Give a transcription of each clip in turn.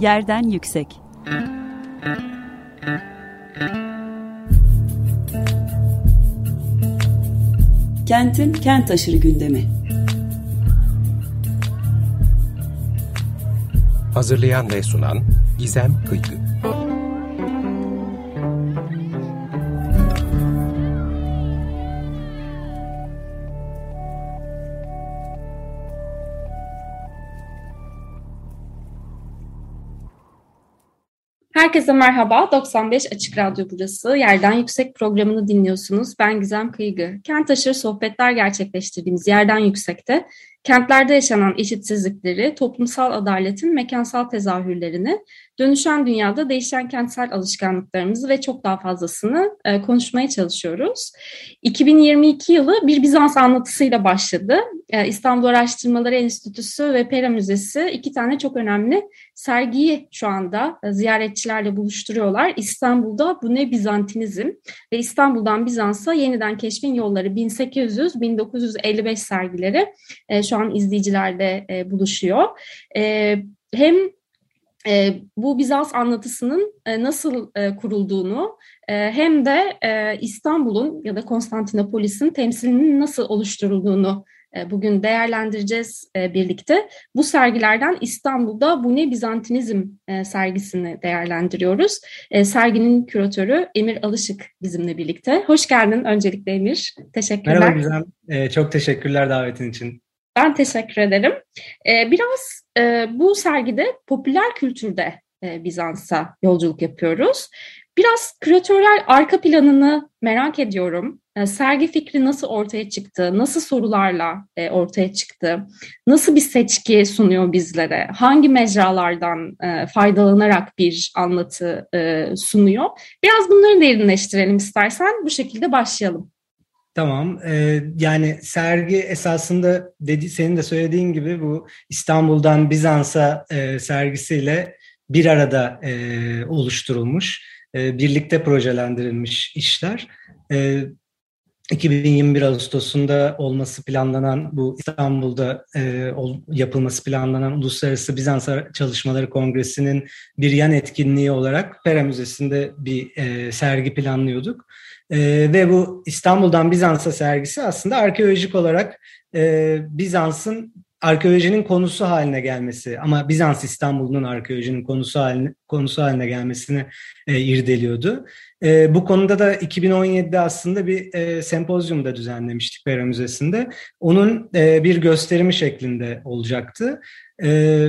Yerden yüksek. Kentin kent aşırı gündemi. Hazırlayan ve sunan Gizem Kıykı. Herkese merhaba. 95 Açık Radyo burası. Yerden Yüksek programını dinliyorsunuz. Ben Gizem Kıygı. Kent aşırı sohbetler gerçekleştirdiğimiz Yerden Yüksek'te kentlerde yaşanan eşitsizlikleri, toplumsal adaletin mekansal tezahürlerini, dönüşen dünyada değişen kentsel alışkanlıklarımızı ve çok daha fazlasını e, konuşmaya çalışıyoruz. 2022 yılı bir Bizans anlatısıyla başladı. E, İstanbul Araştırmaları Enstitüsü ve Pera Müzesi iki tane çok önemli sergiyi şu anda e, ziyaretçilerle buluşturuyorlar. İstanbul'da bu ne Bizantinizm ve İstanbul'dan Bizans'a yeniden keşfin yolları 1800-1955 sergileri e, şu an izleyicilerle e, buluşuyor. Hem bu Bizans anlatısının nasıl kurulduğunu hem de İstanbul'un ya da Konstantinopolis'in temsilinin nasıl oluşturulduğunu bugün değerlendireceğiz e, birlikte. Bu sergilerden İstanbul'da Bu Ne Bizantinizm e, sergisini değerlendiriyoruz. Serginin küratörü Emir Alışık bizimle birlikte. Hoş geldin öncelikle Emir. Teşekkürler. Merhaba Gizem. Çok teşekkürler davetin için. Ben teşekkür ederim. Biraz bu sergide popüler kültürde Bizans'a yolculuk yapıyoruz. Biraz küratörler arka planını merak ediyorum. E, sergi fikri nasıl ortaya çıktı? Nasıl sorularla e, ortaya çıktı? Nasıl bir seçki sunuyor bizlere? Hangi mecralardan e, faydalanarak bir anlatı sunuyor? Biraz bunları derinleştirelim istersen. Bu şekilde başlayalım. Tamam. Ee, yani sergi esasında dedi, senin de söylediğin gibi bu İstanbul'dan Bizans'a e, sergisiyle bir arada e, oluşturulmuş, e, birlikte projelendirilmiş işler. E, 2021 Ağustos'unda olması planlanan bu İstanbul'da e, yapılması planlanan Uluslararası Bizans Çalışmaları Kongresi'nin bir yan etkinliği olarak Pera Müzesi'nde bir e, sergi planlıyorduk. E, ve bu İstanbul'dan Bizans'a sergisi aslında arkeolojik olarak e, Bizans'ın arkeolojinin konusu haline gelmesi ama Bizans İstanbul'un arkeolojinin konusu haline, konusu haline gelmesini e, irdeliyordu. E, bu konuda da 2017'de aslında bir e, sempozyum da düzenlemiştik Pera Müzesi'nde. Onun e, bir gösterimi şeklinde olacaktı. E,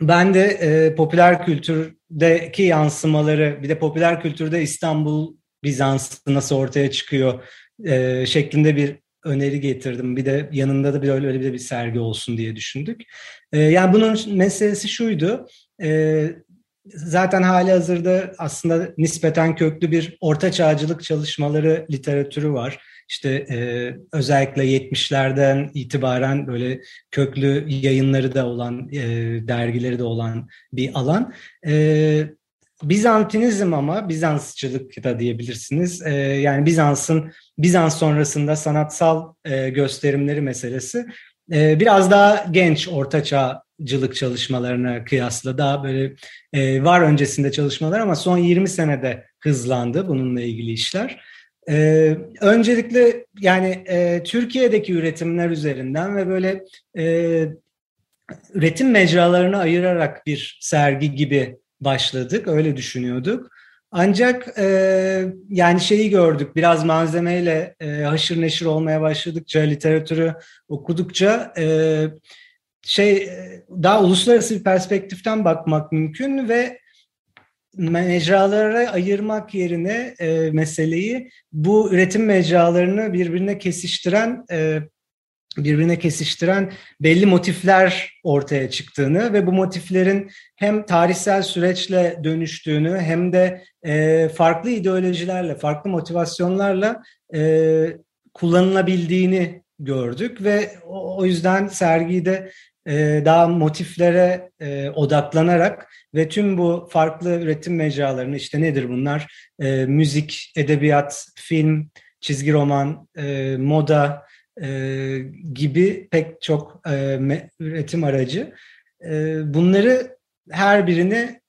ben de e, popüler kültürdeki yansımaları, bir de popüler kültürde İstanbul Bizans'ı nasıl ortaya çıkıyor e, şeklinde bir öneri getirdim. Bir de yanında da bir öyle, öyle bir, bir sergi olsun diye düşündük. E, yani bunun meselesi şuydu. E, zaten hali hazırda aslında nispeten köklü bir orta çağcılık çalışmaları literatürü var. İşte e, özellikle 70'lerden itibaren böyle köklü yayınları da olan, e, dergileri de olan bir alan. E, Bizantinizm ama Bizansçılık da diyebilirsiniz. E, yani Bizans'ın Bizans sonrasında sanatsal e, gösterimleri meselesi e, biraz daha genç ortaçağcılık çalışmalarına kıyasla daha böyle e, var öncesinde çalışmalar ama son 20 senede hızlandı bununla ilgili işler. E, öncelikle yani e, Türkiye'deki üretimler üzerinden ve böyle e, üretim mecralarını ayırarak bir sergi gibi başladık, öyle düşünüyorduk. Ancak e, yani şeyi gördük, biraz malzemeyle e, haşır neşir olmaya başladıkça, literatürü okudukça e, şey daha uluslararası bir perspektiften bakmak mümkün ve mecralara ayırmak yerine e, meseleyi bu üretim mecralarını birbirine kesiştiren e, birbirine kesiştiren belli motifler ortaya çıktığını ve bu motiflerin hem tarihsel süreçle dönüştüğünü hem de e, farklı ideolojilerle, farklı motivasyonlarla e, kullanılabildiğini gördük ve o, o yüzden sergide e, daha motiflere e, odaklanarak ve tüm bu farklı üretim mecralarını işte nedir bunlar? E, müzik, edebiyat, film, çizgi roman, e, moda, e, gibi pek çok e, üretim aracı. E, bunları her birini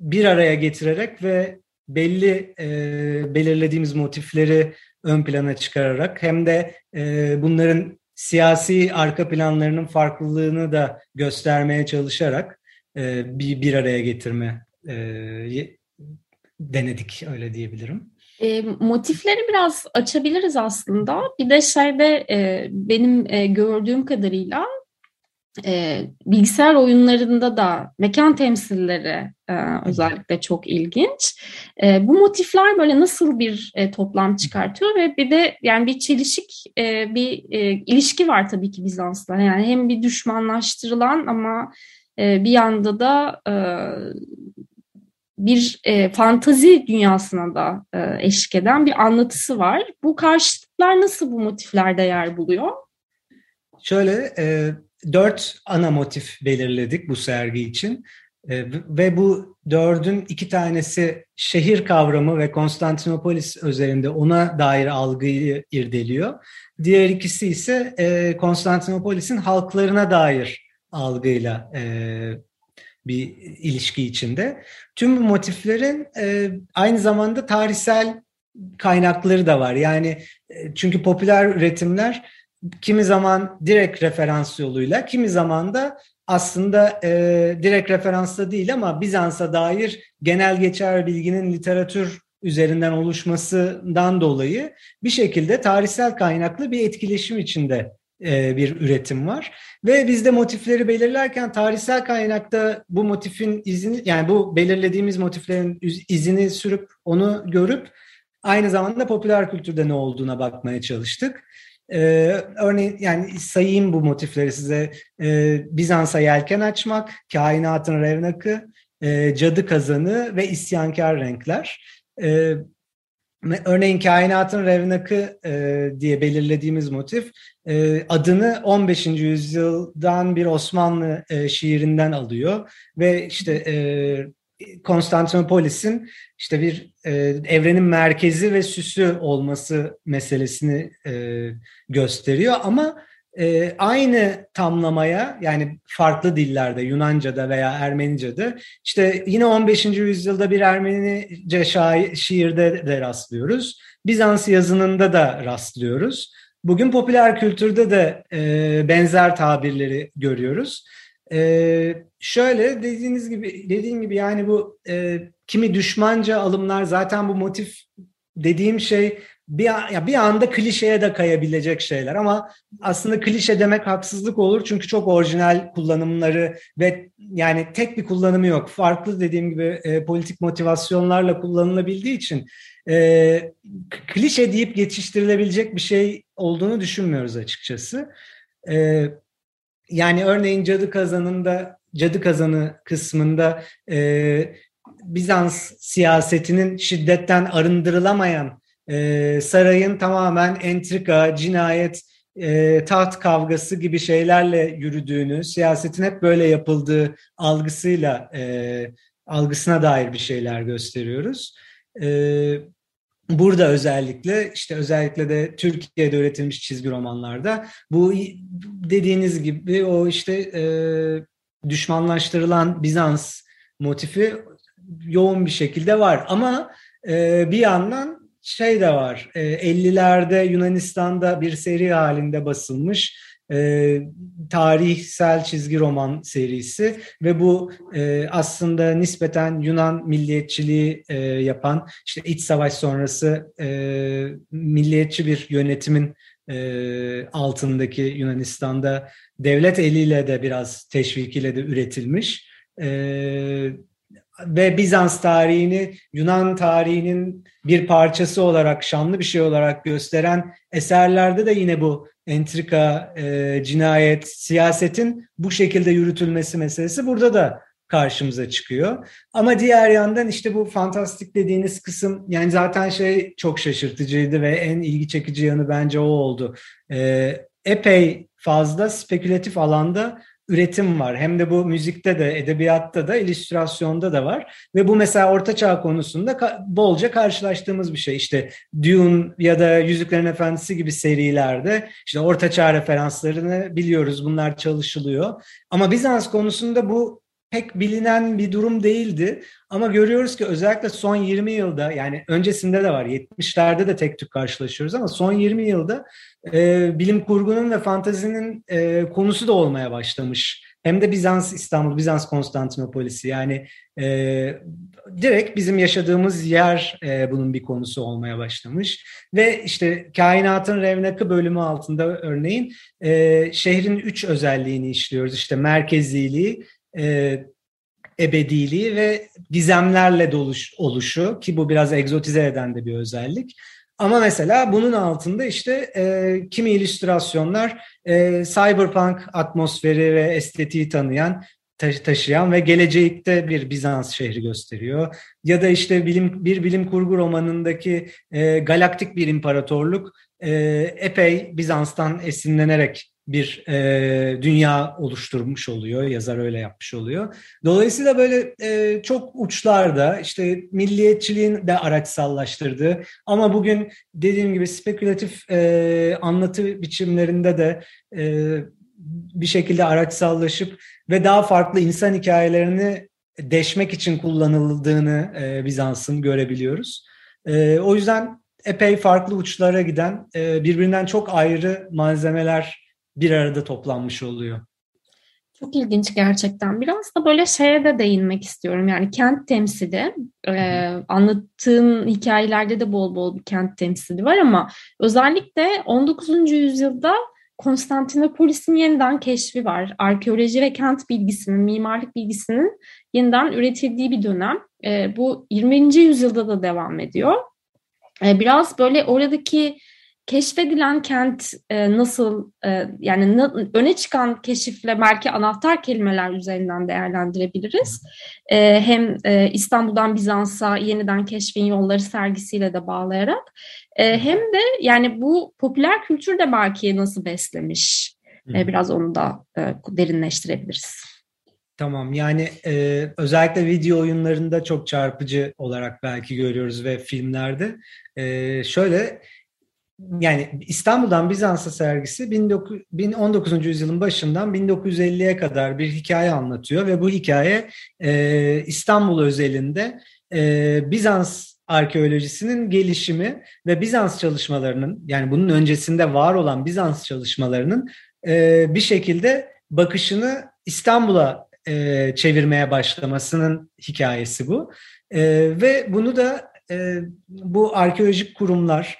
bir araya getirerek ve belli e, belirlediğimiz motifleri ön plana çıkararak hem de e, bunların siyasi arka planlarının farklılığını da göstermeye çalışarak e, bir bir araya getirme e, denedik öyle diyebilirim. E, motifleri biraz açabiliriz aslında. Bir de şeyde e, benim e, gördüğüm kadarıyla e, bilgisayar oyunlarında da mekan temsilleri e, özellikle çok ilginç. E, bu motifler böyle nasıl bir e, toplam çıkartıyor ve bir de yani bir çelişik e, bir e, ilişki var tabii ki Bizans'la. Yani hem bir düşmanlaştırılan ama e, bir yanda da e, bir e, fantazi dünyasına da e, eşlik eden bir anlatısı var. Bu karşıtlıklar nasıl bu motiflerde yer buluyor? Şöyle e, dört ana motif belirledik bu sergi için. E, ve bu dördün iki tanesi şehir kavramı ve Konstantinopolis üzerinde ona dair algıyı irdeliyor. Diğer ikisi ise e, Konstantinopolis'in halklarına dair algıyla e, bir ilişki içinde. Tüm bu motiflerin e, aynı zamanda tarihsel kaynakları da var. Yani e, çünkü popüler üretimler kimi zaman direkt referans yoluyla, kimi zaman da aslında e, direkt referansta değil ama Bizans'a dair genel geçer bilginin literatür üzerinden oluşmasından dolayı bir şekilde tarihsel kaynaklı bir etkileşim içinde bir üretim var. Ve biz de motifleri belirlerken tarihsel kaynakta bu motifin izini yani bu belirlediğimiz motiflerin izini sürüp onu görüp aynı zamanda popüler kültürde ne olduğuna bakmaya çalıştık. Ee, örneğin yani sayayım bu motifleri size. Ee, Bizans'a yelken açmak, kainatın revnakı, e, cadı kazanı ve isyankar renkler. Ee, Örneğin kainatın revnakı e, diye belirlediğimiz motif e, adını 15. yüzyıldan bir Osmanlı e, şiirinden alıyor ve işte e, Konstantinopolis'in işte bir e, evrenin merkezi ve süsü olması meselesini e, gösteriyor ama e, aynı tamlamaya yani farklı dillerde Yunanca'da veya Ermenice'de işte yine 15. yüzyılda bir Ermenice şair, şiirde de rastlıyoruz. Bizans yazınında da rastlıyoruz. Bugün popüler kültürde de e, benzer tabirleri görüyoruz. E, şöyle dediğiniz gibi dediğim gibi yani bu e, kimi düşmanca alımlar zaten bu motif dediğim şey bir, ya bir anda klişeye de kayabilecek şeyler ama aslında klişe demek haksızlık olur çünkü çok orijinal kullanımları ve yani tek bir kullanımı yok. Farklı dediğim gibi e, politik motivasyonlarla kullanılabildiği için e, klişe deyip geçiştirilebilecek bir şey olduğunu düşünmüyoruz açıkçası. E, yani örneğin Cadı Kazanı'nda Cadı Kazanı kısmında e, Bizans siyasetinin şiddetten arındırılamayan e, sarayın tamamen entrika, cinayet, e, taht kavgası gibi şeylerle yürüdüğünü, siyasetin hep böyle yapıldığı algısıyla e, algısına dair bir şeyler gösteriyoruz. E, burada özellikle işte özellikle de Türkiye'de üretilmiş çizgi romanlarda bu dediğiniz gibi o işte e, düşmanlaştırılan Bizans motifi yoğun bir şekilde var ama e, bir yandan şey de var. E, 50'lerde Yunanistan'da bir seri halinde basılmış e, tarihsel çizgi roman serisi ve bu e, aslında nispeten Yunan milliyetçiliği e, yapan işte iç savaş sonrası e, milliyetçi bir yönetimin e, altındaki Yunanistan'da devlet eliyle de biraz teşvik ile de üretilmiş. E, ve Bizans tarihini Yunan tarihinin bir parçası olarak, şanlı bir şey olarak gösteren eserlerde de yine bu entrika, e, cinayet, siyasetin bu şekilde yürütülmesi meselesi burada da karşımıza çıkıyor. Ama diğer yandan işte bu fantastik dediğiniz kısım yani zaten şey çok şaşırtıcıydı ve en ilgi çekici yanı bence o oldu. E, epey fazla spekülatif alanda üretim var. Hem de bu müzikte de, edebiyatta da, illüstrasyonda da var. Ve bu mesela ortaçağ konusunda bolca karşılaştığımız bir şey. İşte Dune ya da Yüzüklerin Efendisi gibi serilerde işte ortaçağ referanslarını biliyoruz. Bunlar çalışılıyor. Ama Bizans konusunda bu pek bilinen bir durum değildi. Ama görüyoruz ki özellikle son 20 yılda yani öncesinde de var 70'lerde de tek tük karşılaşıyoruz ama son 20 yılda e, bilim kurgunun ve fantazinin e, konusu da olmaya başlamış. Hem de Bizans İstanbul, Bizans Konstantinopolisi yani e, direkt bizim yaşadığımız yer e, bunun bir konusu olmaya başlamış. Ve işte kainatın revnakı bölümü altında örneğin e, şehrin üç özelliğini işliyoruz. İşte merkeziliği, e, ebediliği ve gizemlerle doluş, oluşu ki bu biraz egzotize eden de bir özellik. Ama mesela bunun altında işte e, kimi illüstrasyonlar e, cyberpunk atmosferi ve estetiği tanıyan taşıyan ve gelecekte bir Bizans şehri gösteriyor. Ya da işte bilim bir bilim kurgu romanındaki e, galaktik bir imparatorluk e, epey Bizans'tan esinlenerek bir e, dünya oluşturmuş oluyor. Yazar öyle yapmış oluyor. Dolayısıyla böyle e, çok uçlarda işte milliyetçiliğin de araçsallaştırdığı ama bugün dediğim gibi spekülatif e, anlatı biçimlerinde de e, bir şekilde araçsallaşıp ve daha farklı insan hikayelerini deşmek için kullanıldığını e, Bizans'ın görebiliyoruz. E, o yüzden epey farklı uçlara giden e, birbirinden çok ayrı malzemeler bir arada toplanmış oluyor. Çok ilginç gerçekten. Biraz da böyle şeye de değinmek istiyorum. Yani kent temsili, e, anlattığın hikayelerde de bol bol bir kent temsili var ama özellikle 19. yüzyılda Konstantinopolis'in yeniden keşfi var. Arkeoloji ve kent bilgisinin, mimarlık bilgisinin yeniden üretildiği bir dönem. E, bu 20. yüzyılda da devam ediyor. E, biraz böyle oradaki keşfedilen kent e, nasıl e, yani na, öne çıkan keşifle belki anahtar kelimeler üzerinden değerlendirebiliriz. E, hem e, İstanbul'dan Bizans'a yeniden keşfin yolları sergisiyle de bağlayarak e, hem de yani bu popüler kültür de belki nasıl beslemiş e, biraz onu da e, derinleştirebiliriz. Tamam yani e, özellikle video oyunlarında çok çarpıcı olarak belki görüyoruz ve filmlerde. E, şöyle yani İstanbul'dan Bizans'a sergisi 19, yüzyılın başından 1950'ye kadar bir hikaye anlatıyor ve bu hikaye e, İstanbul özelinde e, Bizans arkeolojisinin gelişimi ve Bizans çalışmalarının yani bunun öncesinde var olan Bizans çalışmalarının e, bir şekilde bakışını İstanbul'a e, çevirmeye başlamasının hikayesi bu. E, ve bunu da e, bu arkeolojik kurumlar,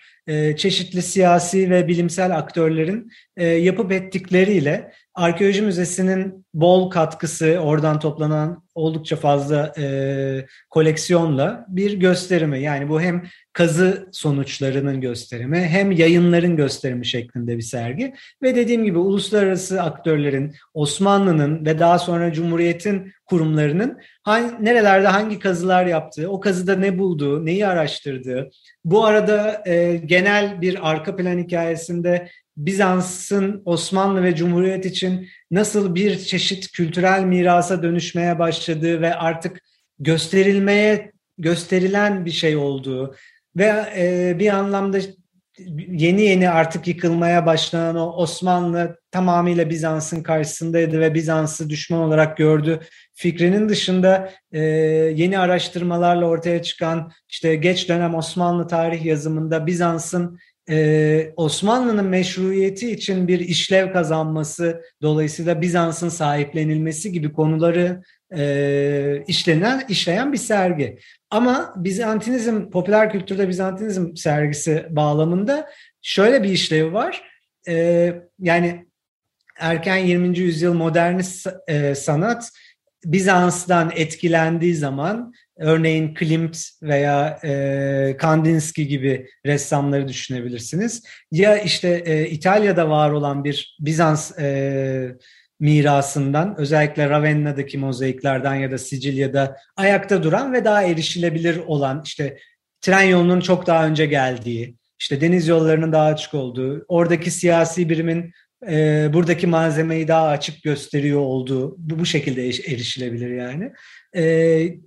çeşitli siyasi ve bilimsel aktörlerin yapıp ettikleriyle Arkeoloji Müzesi'nin bol katkısı, oradan toplanan oldukça fazla e, koleksiyonla bir gösterimi. Yani bu hem kazı sonuçlarının gösterimi hem yayınların gösterimi şeklinde bir sergi. Ve dediğim gibi uluslararası aktörlerin, Osmanlı'nın ve daha sonra Cumhuriyet'in kurumlarının hangi, nerelerde hangi kazılar yaptığı, o kazıda ne bulduğu, neyi araştırdığı, bu arada e, genel bir arka plan hikayesinde Bizans'ın Osmanlı ve Cumhuriyet için nasıl bir çeşit kültürel mirasa dönüşmeye başladığı ve artık gösterilmeye gösterilen bir şey olduğu ve e, bir anlamda yeni yeni artık yıkılmaya başlanan o Osmanlı tamamıyla Bizans'ın karşısındaydı ve Bizans'ı düşman olarak gördü fikrinin dışında e, yeni araştırmalarla ortaya çıkan işte geç dönem Osmanlı tarih yazımında Bizans'ın e, Osmanlı'nın meşruiyeti için bir işlev kazanması dolayısıyla Bizans'ın sahiplenilmesi gibi konuları e, işlenen işleyen bir sergi. Ama Bizantinizm, popüler kültürde Bizantinizm sergisi bağlamında şöyle bir işlevi var. E, yani erken 20. yüzyıl modernist e, sanat Bizans'tan etkilendiği zaman örneğin Klimt veya e, Kandinsky gibi ressamları düşünebilirsiniz. Ya işte e, İtalya'da var olan bir Bizans e, mirasından özellikle Ravenna'daki mozaiklerden ya da Sicilya'da ayakta duran ve daha erişilebilir olan işte tren yolunun çok daha önce geldiği, işte deniz yollarının daha açık olduğu, oradaki siyasi birimin e, buradaki malzemeyi daha açık gösteriyor olduğu bu, bu şekilde erişilebilir yani e,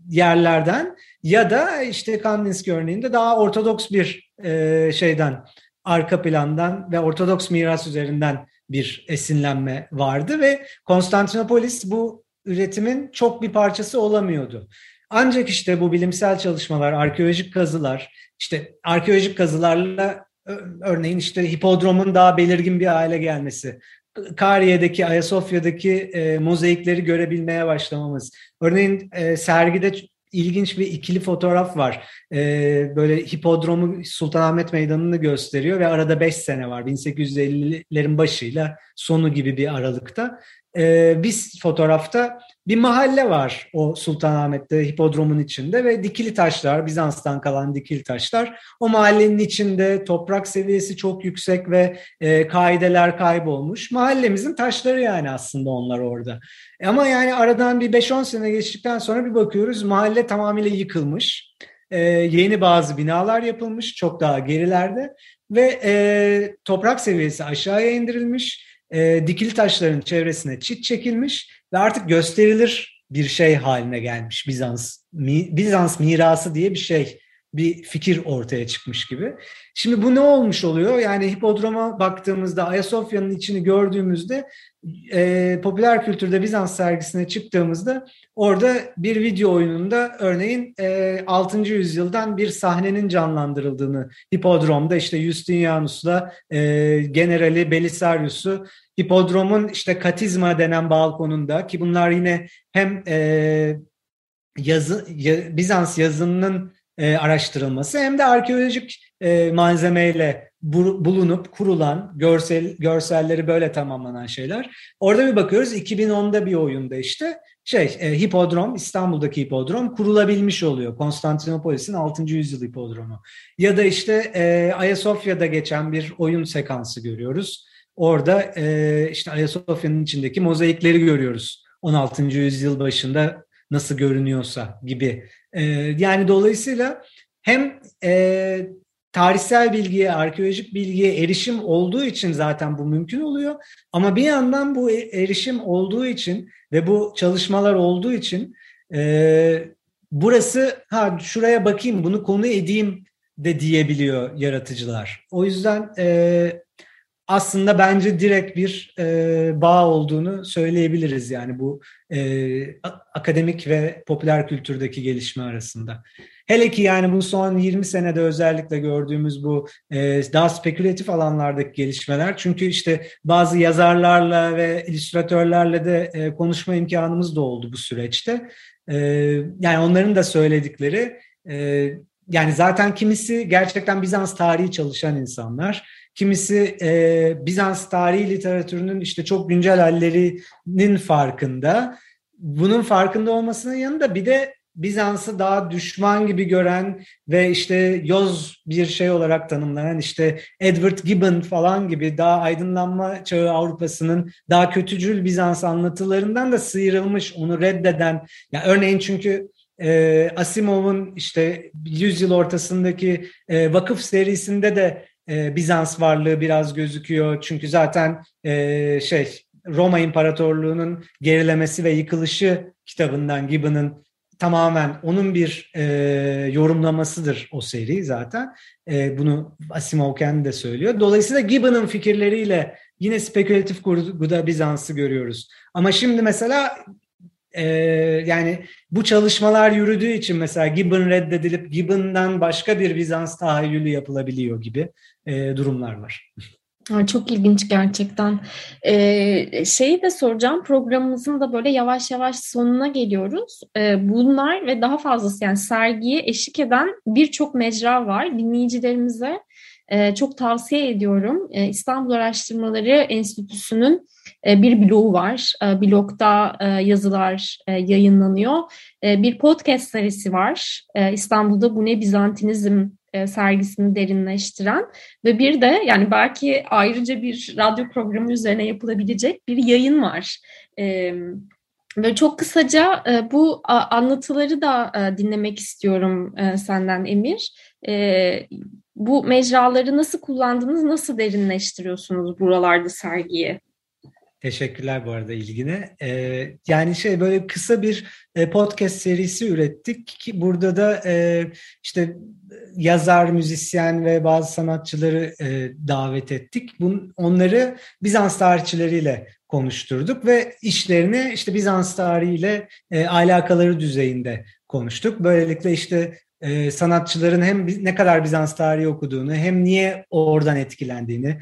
yerlerden ya da işte Kandinsky örneğinde daha ortodoks bir e, şeyden arka plandan ve ortodoks miras üzerinden bir esinlenme vardı ve Konstantinopolis bu üretimin çok bir parçası olamıyordu. Ancak işte bu bilimsel çalışmalar, arkeolojik kazılar, işte arkeolojik kazılarla örneğin işte hipodromun daha belirgin bir hale gelmesi, Kariye'deki, Ayasofya'daki e, mozaikleri görebilmeye başlamamız. Örneğin e, sergide ilginç bir ikili fotoğraf var. Ee, böyle hipodromu Sultanahmet Meydanı'nı gösteriyor ve arada 5 sene var. 1850'lerin başıyla sonu gibi bir aralıkta. Ee, biz fotoğrafta bir mahalle var o Sultanahmet'te hipodromun içinde ve dikili taşlar, Bizans'tan kalan dikili taşlar. O mahallenin içinde toprak seviyesi çok yüksek ve e, kaideler kaybolmuş. Mahallemizin taşları yani aslında onlar orada. Ama yani aradan bir 5-10 sene geçtikten sonra bir bakıyoruz mahalle tamamıyla yıkılmış. E, yeni bazı binalar yapılmış çok daha gerilerde ve e, toprak seviyesi aşağıya indirilmiş. E, dikili taşların çevresine çit çekilmiş ve artık gösterilir bir şey haline gelmiş Bizans. Mi, Bizans mirası diye bir şey bir fikir ortaya çıkmış gibi. Şimdi bu ne olmuş oluyor? Yani hipodroma baktığımızda, Ayasofya'nın içini gördüğümüzde, e, popüler kültürde Bizans sergisine çıktığımızda orada bir video oyununda örneğin e, 6. yüzyıldan bir sahnenin canlandırıldığını hipodromda işte Justinianus'la e, generali Belisarius'u hipodromun işte katizma denen balkonunda ki bunlar yine hem e, yazı ya, Bizans yazınının e, araştırılması hem de arkeolojik e, malzemeyle bu, bulunup kurulan görsel görselleri böyle tamamlanan şeyler. Orada bir bakıyoruz 2010'da bir oyunda işte şey e, hipodrom İstanbul'daki hipodrom kurulabilmiş oluyor. Konstantinopolis'in 6. yüzyıl hipodromu. Ya da işte e, Ayasofya'da geçen bir oyun sekansı görüyoruz. Orada e, işte Ayasofya'nın içindeki mozaikleri görüyoruz. 16. yüzyıl başında nasıl görünüyorsa gibi. E, yani dolayısıyla hem e, tarihsel bilgiye, arkeolojik bilgiye erişim olduğu için zaten bu mümkün oluyor. Ama bir yandan bu e, erişim olduğu için ve bu çalışmalar olduğu için e, burası ha şuraya bakayım bunu konu edeyim de diyebiliyor yaratıcılar. O yüzden aslında bence direkt bir e, bağ olduğunu söyleyebiliriz yani bu e, akademik ve popüler kültürdeki gelişme arasında. Hele ki yani bu son 20 senede özellikle gördüğümüz bu e, daha spekülatif alanlardaki gelişmeler. Çünkü işte bazı yazarlarla ve illüstratörlerle de e, konuşma imkanımız da oldu bu süreçte. E, yani onların da söyledikleri e, yani zaten kimisi gerçekten Bizans tarihi çalışan insanlar. Kimisi e, Bizans tarihi literatürünün işte çok güncel hallerinin farkında. Bunun farkında olmasının yanında bir de Bizans'ı daha düşman gibi gören ve işte yoz bir şey olarak tanımlanan işte Edward Gibbon falan gibi daha aydınlanma çağı Avrupa'sının daha kötücül Bizans anlatılarından da sıyrılmış, onu reddeden. Ya örneğin çünkü e, Asimov'un işte yüzyıl ortasındaki e, vakıf serisinde de e, Bizans varlığı biraz gözüküyor. Çünkü zaten e, şey Roma İmparatorluğu'nun gerilemesi ve yıkılışı kitabından Gibbon'ın tamamen onun bir e, yorumlamasıdır o seri zaten. E, bunu Asimov kendi de söylüyor. Dolayısıyla Gibbon'ın fikirleriyle yine spekülatif kurguda Bizans'ı görüyoruz. Ama şimdi mesela e, yani bu çalışmalar yürüdüğü için mesela Gibbon reddedilip Gibbon'dan başka bir Bizans tahayyülü yapılabiliyor gibi e, durumlar var. Çok ilginç gerçekten. Ee, şeyi de soracağım, programımızın da böyle yavaş yavaş sonuna geliyoruz. Ee, bunlar ve daha fazlası yani sergiye eşlik eden birçok mecra var. Dinleyicilerimize e, çok tavsiye ediyorum. E, İstanbul Araştırmaları Enstitüsü'nün e, bir blogu var. E, blogda e, yazılar e, yayınlanıyor. E, bir podcast serisi var. E, İstanbul'da Bu Ne Bizantinizm e, sergisini derinleştiren ve bir de yani belki ayrıca bir radyo programı üzerine yapılabilecek bir yayın var. E, ve çok kısaca e, bu anlatıları da dinlemek istiyorum senden Emir. Bu mecraları nasıl kullandınız, nasıl derinleştiriyorsunuz buralarda sergiyi? Teşekkürler bu arada ilgine. Ee, yani şey böyle kısa bir e, podcast serisi ürettik ki burada da e, işte yazar, müzisyen ve bazı sanatçıları e, davet ettik. Bun, onları Bizans tarihçileriyle konuşturduk ve işlerini işte Bizans tarihiyle e, alakaları düzeyinde konuştuk. Böylelikle işte e, sanatçıların hem ne kadar Bizans tarihi okuduğunu hem niye oradan etkilendiğini,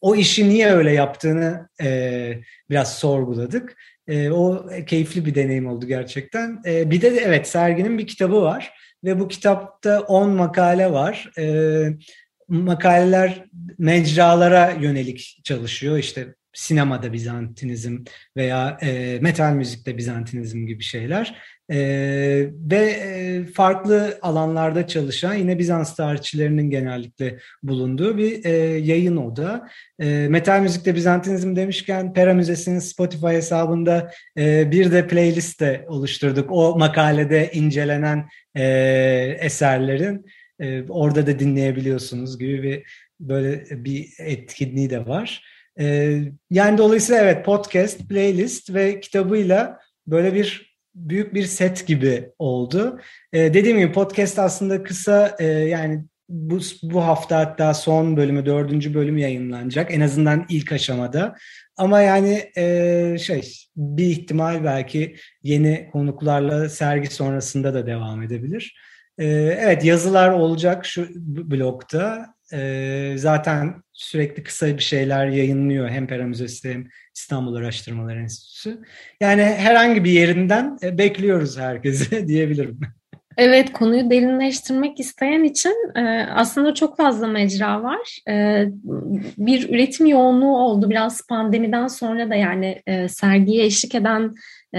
o işi niye öyle yaptığını e, biraz sorguladık. E, o keyifli bir deneyim oldu gerçekten. E, bir de evet serginin bir kitabı var ve bu kitapta 10 makale var. E, makaleler mecralara yönelik çalışıyor. İşte sinemada Bizantinizm veya e, metal müzikte Bizantinizm gibi şeyler. E, ve e, farklı alanlarda çalışan yine Bizans tarihçilerinin genellikle bulunduğu bir e, yayın oda. E, metal müzikte Bizantinizm demişken Pera Müzesi'nin Spotify hesabında e, bir de playlist de oluşturduk. O makalede incelenen e, eserlerin e, orada da dinleyebiliyorsunuz gibi bir böyle bir etkinliği de var. E, yani dolayısıyla evet podcast, playlist ve kitabıyla böyle bir büyük bir set gibi oldu. E, dediğim gibi podcast aslında kısa e, yani bu, bu hafta hatta son bölümü, dördüncü bölüm yayınlanacak. En azından ilk aşamada. Ama yani e, şey bir ihtimal belki yeni konuklarla sergi sonrasında da devam edebilir. E, evet yazılar olacak şu blogda. E, zaten sürekli kısa bir şeyler yayınlıyor hem Pera Müzesi hem İstanbul Araştırmalar Enstitüsü. Yani herhangi bir yerinden e, bekliyoruz herkese diyebilirim. Evet, konuyu derinleştirmek isteyen için e, aslında çok fazla mecra var. E, bir üretim yoğunluğu oldu biraz pandemiden sonra da yani sergiye eşlik eden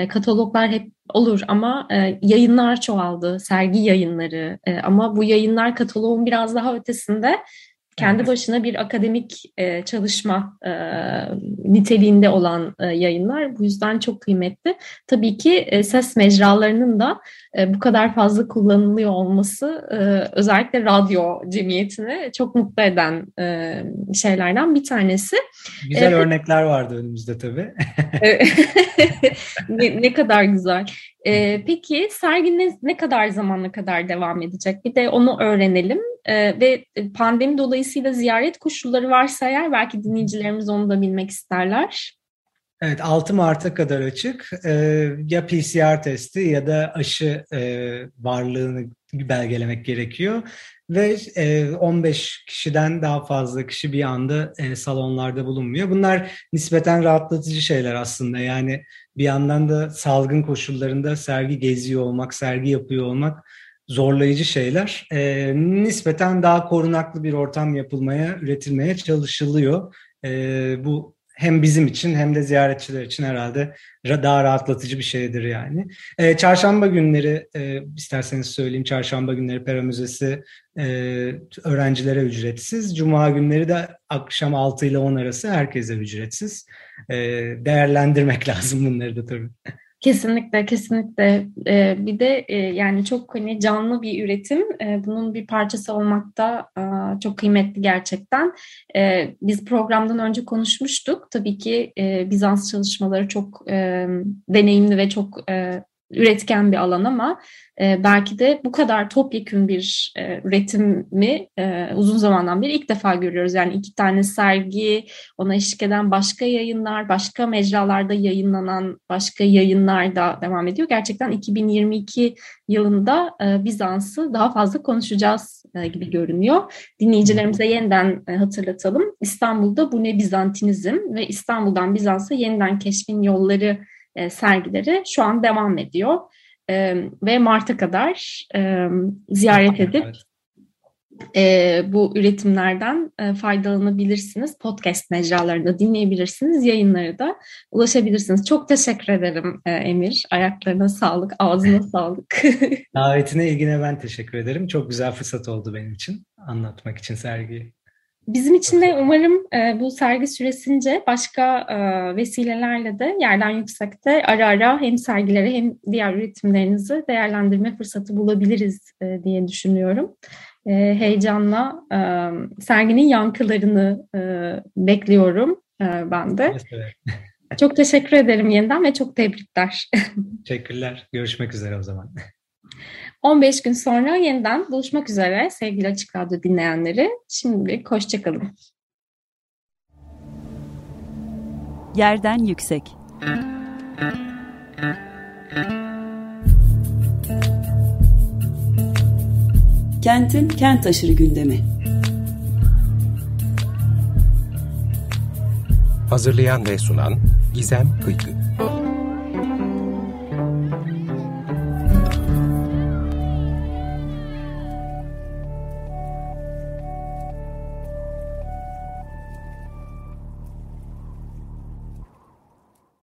kataloglar hep olur ama yayınlar çoğaldı, sergi yayınları. Ama bu yayınlar kataloğun biraz daha ötesinde kendi başına bir akademik e, çalışma e, niteliğinde olan e, yayınlar. Bu yüzden çok kıymetli. Tabii ki e, ses mecralarının da e, bu kadar fazla kullanılıyor olması e, özellikle radyo cemiyetini çok mutlu eden e, şeylerden bir tanesi. Güzel e, örnekler vardı önümüzde tabii. ne, ne kadar güzel. E, peki sergi ne, ne kadar zamanla kadar devam edecek? Bir de onu öğrenelim. E, ve pandemi dolayısıyla ziyaret koşulları varsa eğer belki dinleyicilerimiz onu da bilmek isterler. Evet 6 Mart'a kadar açık. Ee, ya PCR testi ya da aşı e, varlığını belgelemek gerekiyor. Ve e, 15 kişiden daha fazla kişi bir anda e, salonlarda bulunmuyor. Bunlar nispeten rahatlatıcı şeyler aslında. Yani bir yandan da salgın koşullarında sergi geziyor olmak, sergi yapıyor olmak zorlayıcı şeyler. E, nispeten daha korunaklı bir ortam yapılmaya, üretilmeye çalışılıyor. E, bu hem bizim için hem de ziyaretçiler için herhalde daha rahatlatıcı bir şeydir yani. E, çarşamba günleri e, isterseniz söyleyeyim çarşamba günleri Pera Müzesi e, öğrencilere ücretsiz. Cuma günleri de akşam 6 ile 10 arası herkese ücretsiz. E, değerlendirmek lazım bunları da tabii. Kesinlikle, kesinlikle. Ee, bir de e, yani çok hani canlı bir üretim. Ee, bunun bir parçası olmak da e, çok kıymetli gerçekten. Ee, biz programdan önce konuşmuştuk. Tabii ki e, Bizans çalışmaları çok e, deneyimli ve çok e, üretken bir alan ama e, belki de bu kadar topyekün bir e, üretimi e, uzun zamandan beri ilk defa görüyoruz. Yani iki tane sergi, ona eşlik eden başka yayınlar, başka mecralarda yayınlanan başka yayınlar da devam ediyor. Gerçekten 2022 yılında e, Bizans'ı daha fazla konuşacağız e, gibi görünüyor. Dinleyicilerimize yeniden e, hatırlatalım. İstanbul'da bu ne Bizantinizm ve İstanbul'dan Bizans'a yeniden keşfin yolları e, sergileri şu an devam ediyor. E, ve Mart'a kadar e, ziyaret edip e, bu üretimlerden e, faydalanabilirsiniz. Podcast mecralarında dinleyebilirsiniz. Yayınları da ulaşabilirsiniz. Çok teşekkür ederim e, Emir. Ayaklarına sağlık, ağzına sağlık. Davetine, ilgine ben teşekkür ederim. Çok güzel fırsat oldu benim için anlatmak için sergiyi. Bizim için de umarım e, bu sergi süresince başka e, vesilelerle de yerden yüksekte ara ara hem sergileri hem diğer üretimlerinizi değerlendirme fırsatı bulabiliriz e, diye düşünüyorum. E, heyecanla e, serginin yankılarını e, bekliyorum e, ben de. Evet. Çok teşekkür ederim yeniden ve çok tebrikler. Teşekkürler. Görüşmek üzere o zaman. 15 gün sonra yeniden buluşmak üzere sevgili Açık Radyo dinleyenleri. Şimdilik hoşçakalın. Yerden yüksek. Kentin kent aşırı gündemi. Hazırlayan ve sunan Gizem Kıykı.